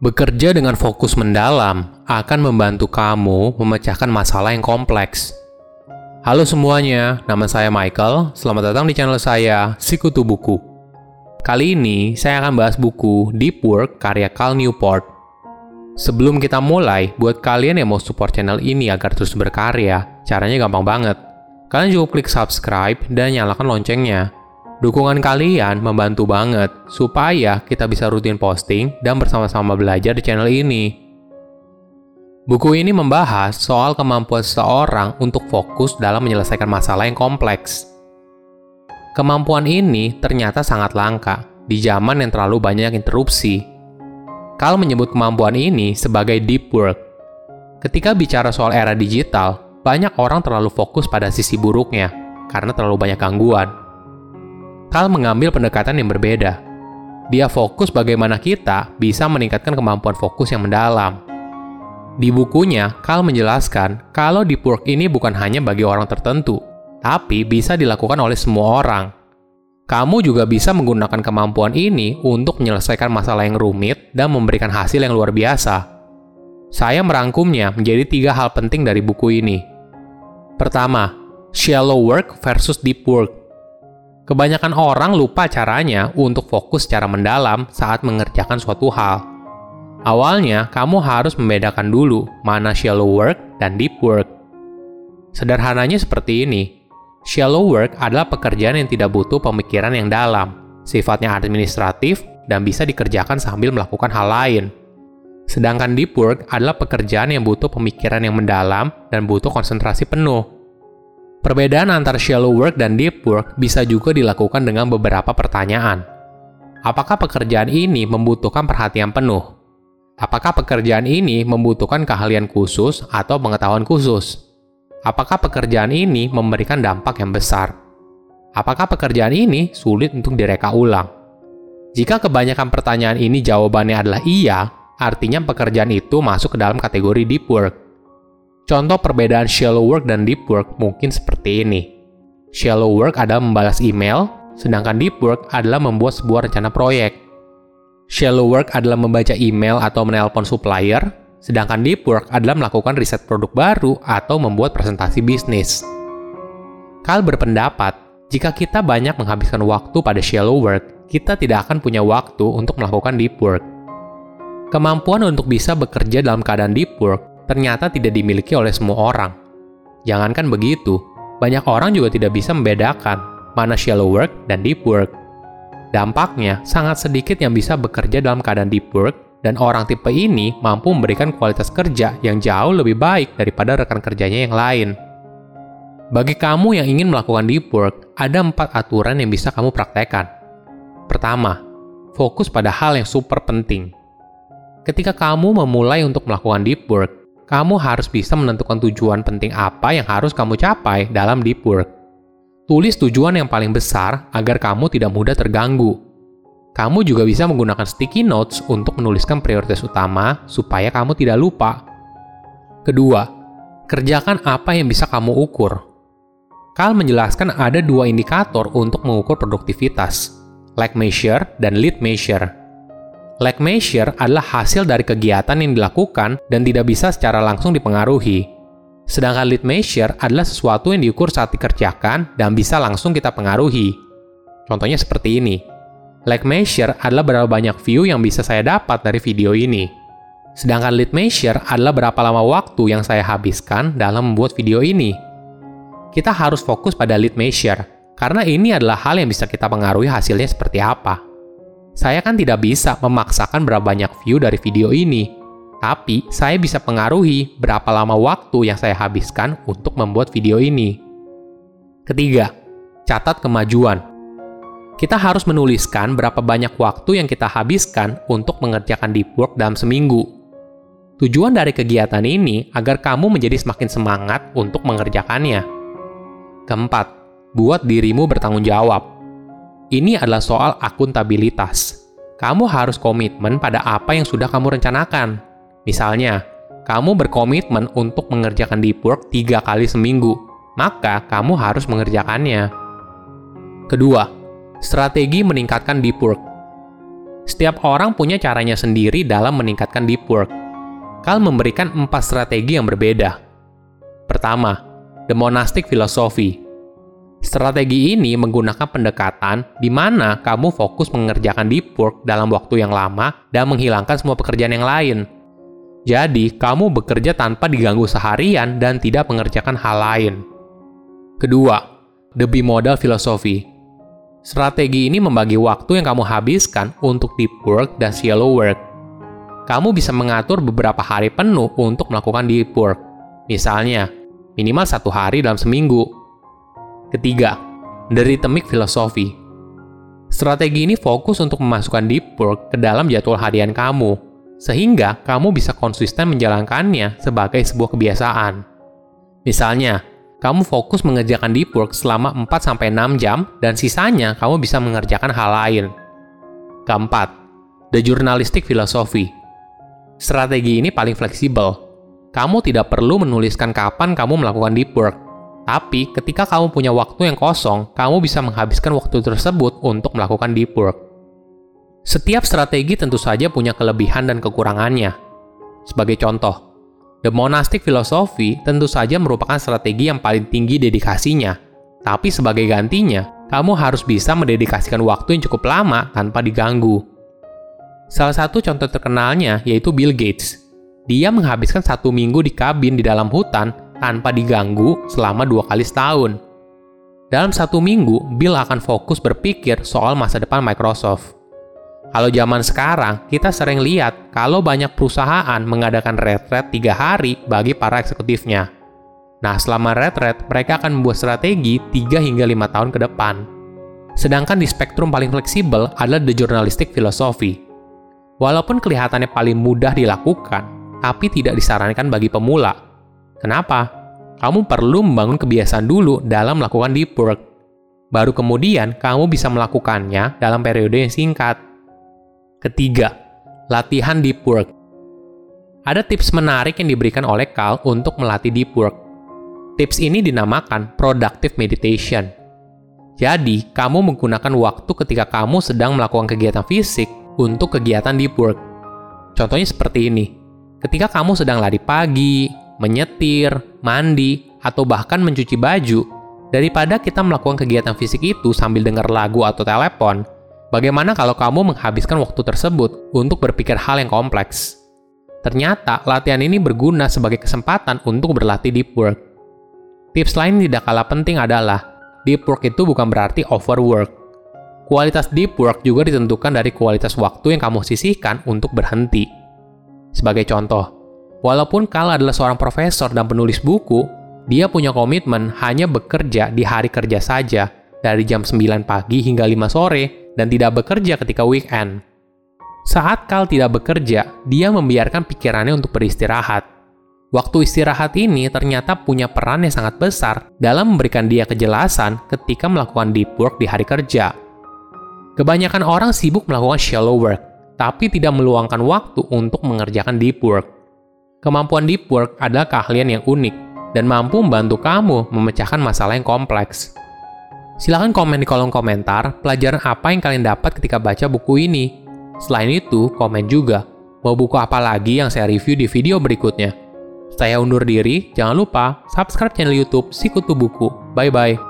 Bekerja dengan fokus mendalam akan membantu kamu memecahkan masalah yang kompleks. Halo semuanya, nama saya Michael. Selamat datang di channel saya, Sikutu Buku. Kali ini saya akan bahas buku Deep Work karya Cal Newport. Sebelum kita mulai, buat kalian yang mau support channel ini agar terus berkarya, caranya gampang banget. Kalian cukup klik subscribe dan nyalakan loncengnya Dukungan kalian membantu banget supaya kita bisa rutin posting dan bersama-sama belajar di channel ini. Buku ini membahas soal kemampuan seseorang untuk fokus dalam menyelesaikan masalah yang kompleks. Kemampuan ini ternyata sangat langka di zaman yang terlalu banyak interupsi. Kal menyebut kemampuan ini sebagai deep work. Ketika bicara soal era digital, banyak orang terlalu fokus pada sisi buruknya karena terlalu banyak gangguan Kal mengambil pendekatan yang berbeda. Dia fokus bagaimana kita bisa meningkatkan kemampuan fokus yang mendalam. Di bukunya, Kal menjelaskan kalau deep work ini bukan hanya bagi orang tertentu, tapi bisa dilakukan oleh semua orang. Kamu juga bisa menggunakan kemampuan ini untuk menyelesaikan masalah yang rumit dan memberikan hasil yang luar biasa. Saya merangkumnya menjadi tiga hal penting dari buku ini. Pertama, shallow work versus deep work. Kebanyakan orang lupa caranya untuk fokus secara mendalam saat mengerjakan suatu hal. Awalnya, kamu harus membedakan dulu mana shallow work dan deep work. Sederhananya seperti ini. Shallow work adalah pekerjaan yang tidak butuh pemikiran yang dalam, sifatnya administratif, dan bisa dikerjakan sambil melakukan hal lain. Sedangkan deep work adalah pekerjaan yang butuh pemikiran yang mendalam dan butuh konsentrasi penuh. Perbedaan antara shallow work dan deep work bisa juga dilakukan dengan beberapa pertanyaan. Apakah pekerjaan ini membutuhkan perhatian penuh? Apakah pekerjaan ini membutuhkan keahlian khusus atau pengetahuan khusus? Apakah pekerjaan ini memberikan dampak yang besar? Apakah pekerjaan ini sulit untuk direka ulang? Jika kebanyakan pertanyaan ini jawabannya adalah iya, artinya pekerjaan itu masuk ke dalam kategori deep work. Contoh perbedaan shallow work dan deep work mungkin seperti ini. Shallow work adalah membalas email, sedangkan deep work adalah membuat sebuah rencana proyek. Shallow work adalah membaca email atau menelpon supplier, sedangkan deep work adalah melakukan riset produk baru atau membuat presentasi bisnis. Kal berpendapat, jika kita banyak menghabiskan waktu pada shallow work, kita tidak akan punya waktu untuk melakukan deep work. Kemampuan untuk bisa bekerja dalam keadaan deep work ternyata tidak dimiliki oleh semua orang. Jangankan begitu, banyak orang juga tidak bisa membedakan mana shallow work dan deep work. Dampaknya, sangat sedikit yang bisa bekerja dalam keadaan deep work dan orang tipe ini mampu memberikan kualitas kerja yang jauh lebih baik daripada rekan kerjanya yang lain. Bagi kamu yang ingin melakukan deep work, ada empat aturan yang bisa kamu praktekkan. Pertama, fokus pada hal yang super penting. Ketika kamu memulai untuk melakukan deep work, kamu harus bisa menentukan tujuan penting apa yang harus kamu capai dalam deep work. Tulis tujuan yang paling besar agar kamu tidak mudah terganggu. Kamu juga bisa menggunakan sticky notes untuk menuliskan prioritas utama supaya kamu tidak lupa. Kedua, kerjakan apa yang bisa kamu ukur. Kal menjelaskan ada dua indikator untuk mengukur produktivitas, lag measure dan lead measure. Lag measure adalah hasil dari kegiatan yang dilakukan dan tidak bisa secara langsung dipengaruhi. Sedangkan lead measure adalah sesuatu yang diukur saat dikerjakan dan bisa langsung kita pengaruhi. Contohnya seperti ini. Lag measure adalah berapa banyak view yang bisa saya dapat dari video ini. Sedangkan lead measure adalah berapa lama waktu yang saya habiskan dalam membuat video ini. Kita harus fokus pada lead measure, karena ini adalah hal yang bisa kita pengaruhi hasilnya seperti apa. Saya kan tidak bisa memaksakan berapa banyak view dari video ini, tapi saya bisa pengaruhi berapa lama waktu yang saya habiskan untuk membuat video ini. Ketiga, catat kemajuan. Kita harus menuliskan berapa banyak waktu yang kita habiskan untuk mengerjakan deep work dalam seminggu. Tujuan dari kegiatan ini agar kamu menjadi semakin semangat untuk mengerjakannya. Keempat, buat dirimu bertanggung jawab. Ini adalah soal akuntabilitas. Kamu harus komitmen pada apa yang sudah kamu rencanakan. Misalnya, kamu berkomitmen untuk mengerjakan deep work tiga kali seminggu, maka kamu harus mengerjakannya. Kedua, strategi meningkatkan deep work. Setiap orang punya caranya sendiri dalam meningkatkan deep work. Kal memberikan empat strategi yang berbeda. Pertama, the monastic philosophy. Strategi ini menggunakan pendekatan di mana kamu fokus mengerjakan deep work dalam waktu yang lama dan menghilangkan semua pekerjaan yang lain. Jadi, kamu bekerja tanpa diganggu seharian dan tidak mengerjakan hal lain. Kedua, the bimodal philosophy. Strategi ini membagi waktu yang kamu habiskan untuk deep work dan shallow work. Kamu bisa mengatur beberapa hari penuh untuk melakukan deep work. Misalnya, minimal satu hari dalam seminggu Ketiga, dari temik filosofi. Strategi ini fokus untuk memasukkan deep work ke dalam jadwal harian kamu, sehingga kamu bisa konsisten menjalankannya sebagai sebuah kebiasaan. Misalnya, kamu fokus mengerjakan deep work selama 4-6 jam dan sisanya kamu bisa mengerjakan hal lain. Keempat, the journalistic philosophy. Strategi ini paling fleksibel. Kamu tidak perlu menuliskan kapan kamu melakukan deep work, tapi, ketika kamu punya waktu yang kosong, kamu bisa menghabiskan waktu tersebut untuk melakukan deep work. Setiap strategi tentu saja punya kelebihan dan kekurangannya. Sebagai contoh, the monastic philosophy tentu saja merupakan strategi yang paling tinggi dedikasinya. Tapi sebagai gantinya, kamu harus bisa mendedikasikan waktu yang cukup lama tanpa diganggu. Salah satu contoh terkenalnya yaitu Bill Gates. Dia menghabiskan satu minggu di kabin di dalam hutan tanpa diganggu selama dua kali setahun. Dalam satu minggu, Bill akan fokus berpikir soal masa depan Microsoft. Kalau zaman sekarang, kita sering lihat kalau banyak perusahaan mengadakan retret tiga hari bagi para eksekutifnya. Nah, selama retret, mereka akan membuat strategi 3 hingga 5 tahun ke depan. Sedangkan di spektrum paling fleksibel adalah the journalistic philosophy. Walaupun kelihatannya paling mudah dilakukan, tapi tidak disarankan bagi pemula, Kenapa? Kamu perlu membangun kebiasaan dulu dalam melakukan deep work. Baru kemudian kamu bisa melakukannya dalam periode yang singkat. Ketiga, latihan deep work. Ada tips menarik yang diberikan oleh Carl untuk melatih deep work. Tips ini dinamakan productive meditation. Jadi, kamu menggunakan waktu ketika kamu sedang melakukan kegiatan fisik untuk kegiatan deep work. Contohnya seperti ini. Ketika kamu sedang lari pagi, menyetir, mandi, atau bahkan mencuci baju, daripada kita melakukan kegiatan fisik itu sambil dengar lagu atau telepon, bagaimana kalau kamu menghabiskan waktu tersebut untuk berpikir hal yang kompleks? Ternyata, latihan ini berguna sebagai kesempatan untuk berlatih deep work. Tips lain tidak kalah penting adalah, deep work itu bukan berarti overwork. Kualitas deep work juga ditentukan dari kualitas waktu yang kamu sisihkan untuk berhenti. Sebagai contoh, Walaupun Kal adalah seorang profesor dan penulis buku, dia punya komitmen hanya bekerja di hari kerja saja, dari jam 9 pagi hingga 5 sore, dan tidak bekerja ketika weekend. Saat Kal tidak bekerja, dia membiarkan pikirannya untuk beristirahat. Waktu istirahat ini ternyata punya peran yang sangat besar dalam memberikan dia kejelasan ketika melakukan deep work di hari kerja. Kebanyakan orang sibuk melakukan shallow work, tapi tidak meluangkan waktu untuk mengerjakan deep work. Kemampuan deep work adalah keahlian yang unik dan mampu membantu kamu memecahkan masalah yang kompleks. Silahkan komen di kolom komentar pelajaran apa yang kalian dapat ketika baca buku ini. Selain itu, komen juga mau buku apa lagi yang saya review di video berikutnya. Saya undur diri, jangan lupa subscribe channel YouTube Sikutu Buku. Bye bye.